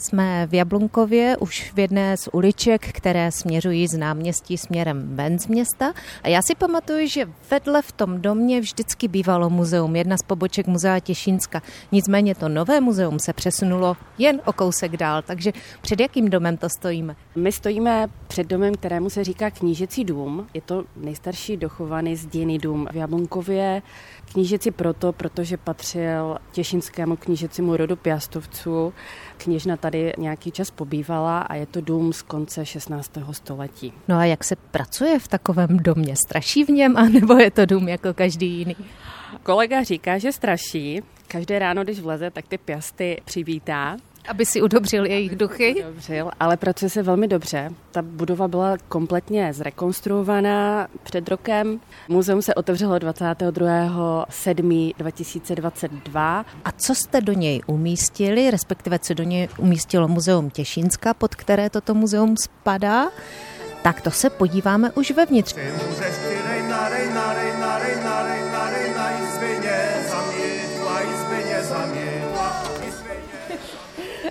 Jsme v Jablunkově, už v jedné z uliček, které směřují z náměstí směrem ven z města. A já si pamatuju, že vedle v tom domě vždycky bývalo muzeum, jedna z poboček Muzea Těšínska. Nicméně to nové muzeum se přesunulo jen o kousek dál, takže před jakým domem to stojíme? My stojíme před domem, kterému se říká Knížecí dům. Je to nejstarší dochovaný zděný dům v Jablunkově. Knížecí proto, protože patřil těšinskému knížecímu rodu Piastovců. Kněžna tady nějaký čas pobývala a je to dům z konce 16. století. No a jak se pracuje v takovém domě? Straší v něm, anebo je to dům jako každý jiný? Kolega říká, že straší. Každé ráno, když vleze, tak ty piasty přivítá aby si udobřil jejich duchy. Udobřil, ale pracuje se velmi dobře. Ta budova byla kompletně zrekonstruovaná před rokem. Muzeum se otevřelo 22.7.2022. A co jste do něj umístili, respektive co do něj umístilo Muzeum Těšínska, pod které toto muzeum spadá? Tak to se podíváme už vevnitř.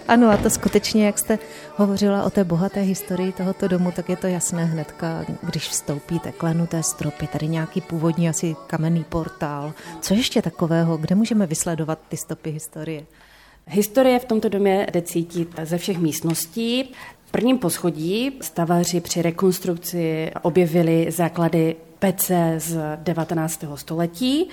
Ano, a to skutečně, jak jste hovořila o té bohaté historii tohoto domu, tak je to jasné hnedka, když vstoupíte, klenuté stropy, tady nějaký původní asi kamenný portál. Co ještě takového, kde můžeme vysledovat ty stopy historie? Historie v tomto domě jde cítit ze všech místností. V prvním poschodí stavaři při rekonstrukci objevili základy pece z 19. století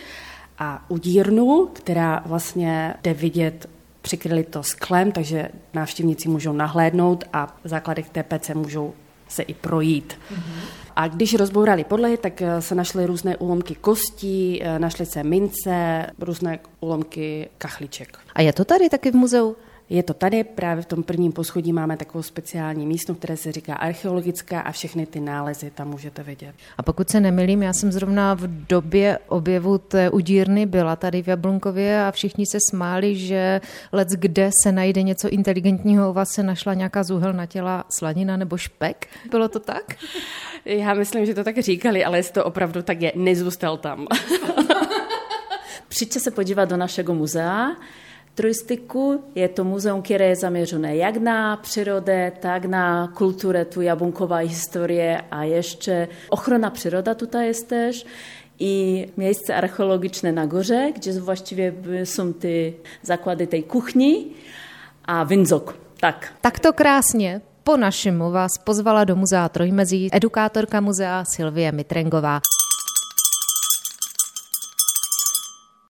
a udírnu, která vlastně jde vidět přikryli to sklem, takže návštěvníci můžou nahlédnout a v základech té pece můžou se i projít. Mm-hmm. A když rozbourali podlahy, tak eh, se našly různé úlomky kostí, eh, našly se mince, různé úlomky kachliček. A je to tady taky v muzeu? Je to tady, právě v tom prvním poschodí máme takovou speciální místnost, které se říká archeologická a všechny ty nálezy tam můžete vidět. A pokud se nemilím, já jsem zrovna v době objevu té udírny byla tady v Jablunkově a všichni se smáli, že let kde se najde něco inteligentního, u vás se našla nějaká zúhelná těla slanina nebo špek. Bylo to tak? Já myslím, že to tak říkali, ale jestli to opravdu tak je, nezůstal tam. Přijďte se podívat do našeho muzea turistiku. Je to muzeum, které je zaměřené jak na přírode, tak na kulturę tu jabunková historie a ještě ochrana příroda tutaj jest też i miejsce archeologiczne na górze, gdzie właściwie są ty zakłady tej kuchni a windzok. Tak. Tak to krásně. Po našemu vás pozvala do muzea Trojmezí edukátorka muzea Silvie Mitrengová.